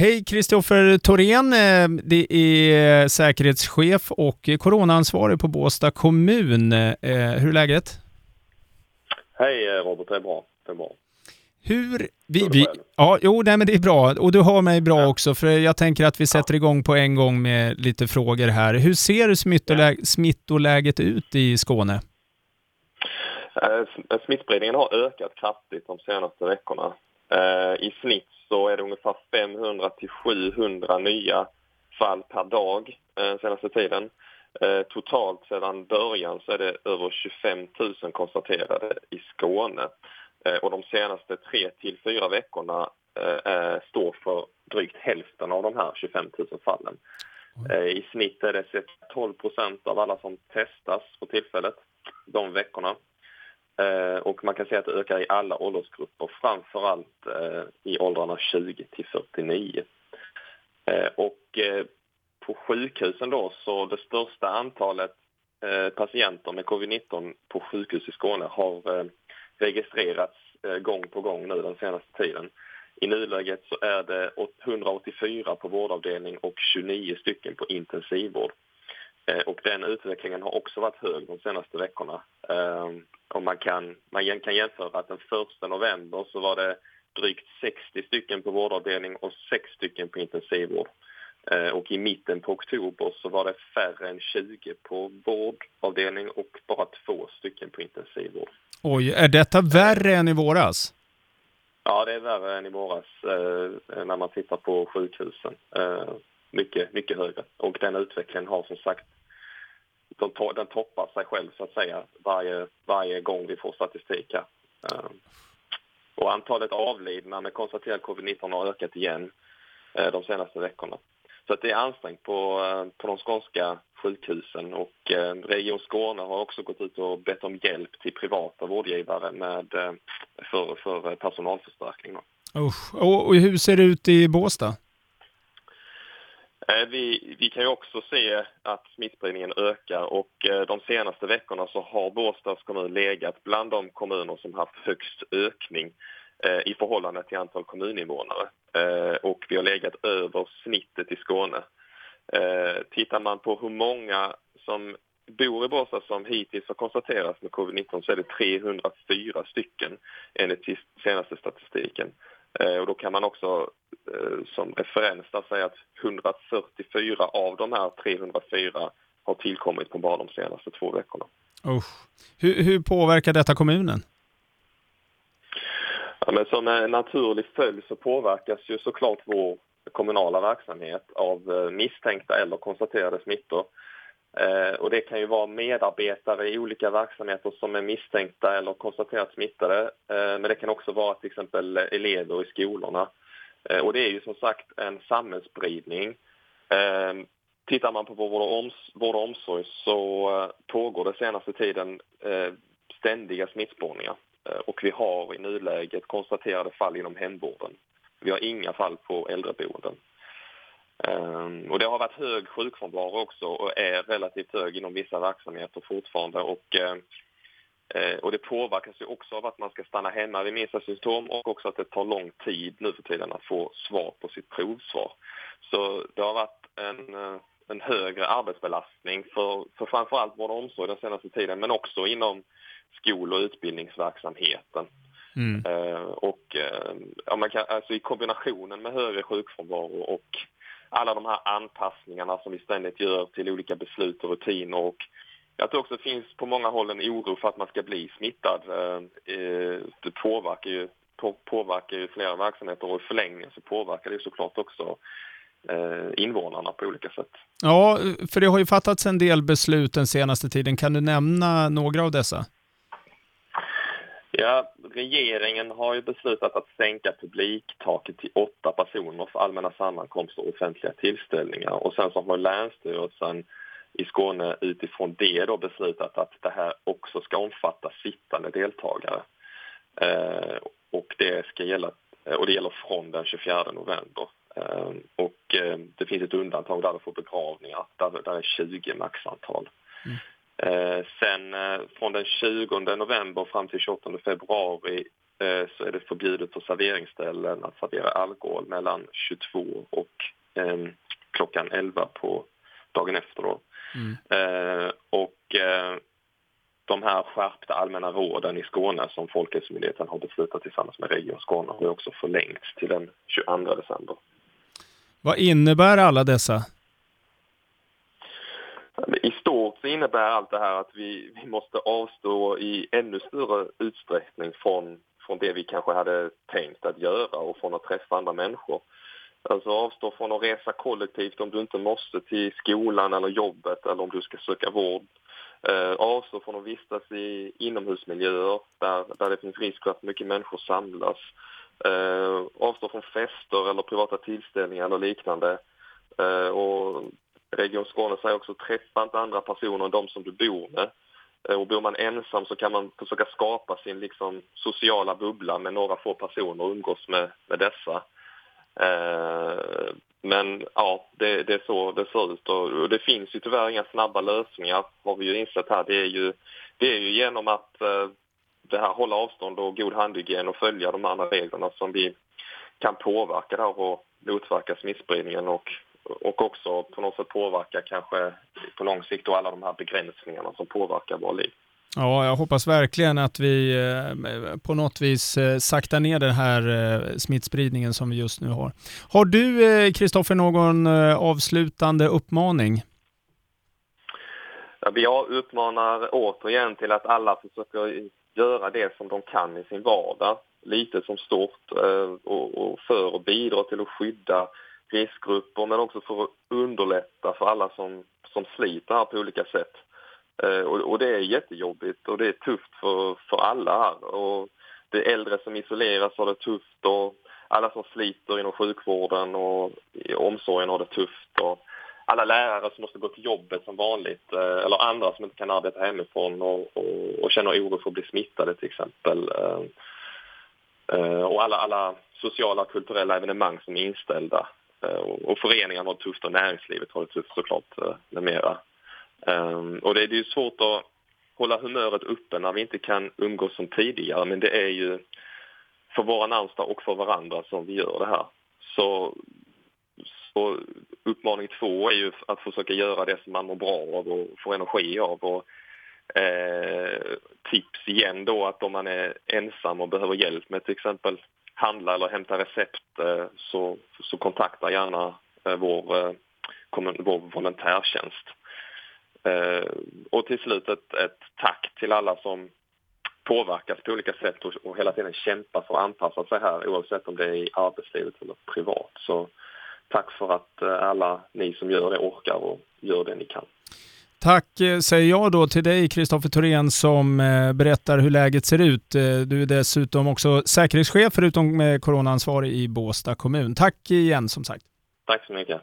Hej Kristoffer Thorén, eh, det är säkerhetschef och coronaansvarig på Båstad kommun. Eh, hur är läget? Hej Robert, det är bra. Det är bra. Hur... Vi, vi, ja, jo, nej, men det är bra. Och du hör mig bra ja. också, för jag tänker att vi sätter igång på en gång med lite frågor här. Hur ser smittoläget, ja. smittoläget ut i Skåne? Eh, smittspridningen har ökat kraftigt de senaste veckorna. I snitt så är det ungefär 500 till 700 nya fall per dag eh, senaste tiden. Eh, totalt sedan början så är det över 25 000 konstaterade i Skåne. Eh, och de senaste tre till fyra veckorna eh, eh, står för drygt hälften av de här 25 000 fallen. Eh, I snitt är det 12 procent av alla som testas för tillfället de veckorna. Eh, och man kan se att det ökar i alla åldersgrupper, framför allt eh, i åldrarna 20 till 49. Eh, och eh, på sjukhusen då, så det största antalet patienter med covid-19 på sjukhus i Skåne har registrerats gång på gång nu den senaste tiden. I nuläget så är det 184 på vårdavdelning och 29 stycken på intensivvård. Och den utvecklingen har också varit hög de senaste veckorna. Och man kan, man kan jämföra att den 1 november så var det drygt 60 stycken på vårdavdelning och 6 stycken på intensivvård. Eh, och i mitten på oktober så var det färre än 20 på vårdavdelning och bara två stycken på intensivvård. Oj, är detta värre än i våras? Ja, det är värre än i våras eh, när man tittar på sjukhusen. Eh, mycket, mycket högre. Och den utvecklingen har som sagt de to den toppar sig själv så att säga varje, varje gång vi får statistik här. Ehm, och antalet avlidna med konstaterad covid-19 har ökat igen eh, de senaste veckorna. Så att det är ansträngt på, eh, på de skånska sjukhusen och eh, Region Skåne har också gått ut och bett om hjälp till privata vårdgivare med, för, för personalförstärkning. Usch. Och hur ser det ut i Båstad? Eh, vi, vi, kan ju också se att smittspridningen ökar och eh, de senaste veckorna så har Båstads kommun legat bland de kommuner som haft högst ökning eh, i förhållande till antal kommuninvånare. Och vi har legat över snittet i Skåne. Tittar man på hur många som bor i Båstad som hittills har konstaterats med covid-19 så är det 304 stycken enligt senaste statistiken. Och då kan man också Eh, som referens säga att 144 av de här 304 har tillkommit på bara de senaste två veckorna. Usch. Hur, hur påverkar detta kommunen? Ja, men som en naturlig följd så påverkas ju såklart vår kommunala verksamhet av eh, misstänkta eller konstaterade smittor. Eh, och det kan ju vara medarbetare i olika verksamheter som är misstänkta eller konstaterat smittade. Eh, men det kan också vara till exempel elever i skolorna Eh, och det är ju som sagt en samhällsspridning. Eh, tittar man på vård och, omsorg så eh, pågår det senaste tiden eh, ständiga smittspårningar. Eh, och vi har i nuläget konstaterade fall inom hemvården. Vi har inga fall på äldreboenden. Och det har varit hög sjukfrånvaro också och är relativt hög inom vissa verksamheter fortfarande. Och Eh, och det påverkas ju också av att man ska stanna hemma vid minsta symptom och också att det tar lång tid nu för tiden att få svar på sitt provsvar. Så det har varit en, eh, en högre arbetsbelastning för, för framförallt vård och omsorg den senaste tiden men också inom skol och utbildningsverksamheten. Mm. Eh, och eh, ja, man kan, alltså i kombinationen med högre sjukfrånvaro och alla de här anpassningarna som vi ständigt gör till olika beslut och rutiner och jag tror också det finns på många håll en oro för att man ska bli smittad. Eh, eh, det påverkar ju, påverkar ju flera verksamheter och i förlängningen så påverkar det såklart också eh, invånarna på olika sätt. Ja, för det har ju fattats en del beslut den senaste tiden. Kan du nämna några av dessa? Ja, regeringen har ju beslutat att sänka publiktaket till åtta personer för allmänna sammankomster och offentliga tillställningar. Och sen så har Länsstyrelsen i Skåne utifrån det då beslutat att det här också ska omfatta sittande deltagare. Eh, och det ska gälla och det gäller från den 24 november. Eh, och eh, det finns ett undantag där för begravningar, där, där är 20 maxantal. Mm. Eh, sen eh, från den 20 november fram till 28 februari eh, så är det förbjudet för serveringsställen att servera alkohol mellan 22 och eh, klockan 11 på dagen efter. Då. Mm. Och de här skärpta allmänna råden i Skåne som Folkhälsomyndigheten har beslutat tillsammans med Region Skåne har också förlängts till den 22 december. Vad innebär alla dessa? I stort så innebär allt det här att vi, vi måste avstå i ännu större utsträckning från, från det vi kanske hade tänkt att göra och från att träffa andra människor. Alltså avstå från att resa kollektivt om du inte måste till skolan eller jobbet eller om du ska söka vård. Eh, avstå från att vistas i inomhusmiljöer där, där det finns risk för att mycket människor samlas. Eh, avstå från fester eller privata tillställningar eller liknande. Eh, och Region Skåne säger också träffa inte andra personer än de som du bor med. Eh, och bor man ensam så kan man försöka skapa sin liksom, sociala bubbla med några få personer och umgås med, med dessa. Eh, men ja, det, det, är så det ser ut och det finns ju tyvärr inga snabba lösningar har vi ju insett här. Det är ju, det är ju genom att eh, det här hålla avstånd och god handhygien och följa de andra reglerna som vi kan påverka det här och motverka smittspridningen och, och också på något sätt påverka kanske på lång sikt och alla de här begränsningarna som påverkar våra liv. Ja, jag hoppas verkligen att vi eh, på något vis eh, saktar ner den här eh, smittspridningen som vi just nu har. Har du, Kristoffer, någon avslutande uppmaning? Jag uppmanar återigen till att alla försöker göra det som de kan i sin vardag, lite som stort, och för att bidra till att skydda riskgrupper men också för att underlätta för alla som, som sliter här på olika sätt. Eh, och, och, det är jättejobbigt och det är tufft för, för alla här. Och det är äldre som isoleras har det tufft och alla som sliter inom sjukvården och i omsorgen har det tufft. Och alla lärare som måste gå till jobbet som vanligt eh, eller andra som inte kan arbeta hemifrån och, och, och känner oro för att bli smittade till exempel. Eh, eh och alla, alla sociala och kulturella evenemang som är inställda. Eh, och föreningarna har det tufft och näringslivet har det tufft såklart eh, med mera. Ehm, och det är ju svårt att hålla humöret uppe när vi inte kan umgås som tidigare men det är ju för våra närmsta och för varandra som vi gör det här. Så, så uppmaning två är ju att försöka göra det som man mår bra av och får energi av. Och, eh, tips igen då att om man är ensam och behöver hjälp med till exempel handla eller hämta recept eh, så, så kontakta gärna eh, vår, eh, vår volontärtjänst. Och till slut ett, ett, tack till alla som påverkas på olika sätt och, och hela tiden kämpar för att anpassa sig här oavsett om det är i arbetslivet eller privat. Så tack för att alla ni som gör det orkar och gör det ni kan. Tack eh, säger jag då till dig Kristoffer Thorén som eh, berättar hur läget ser ut. Eh, du är dessutom också säkerhetschef förutom med coronaansvarig i Båsta kommun. Tack igen som sagt. Tack så mycket.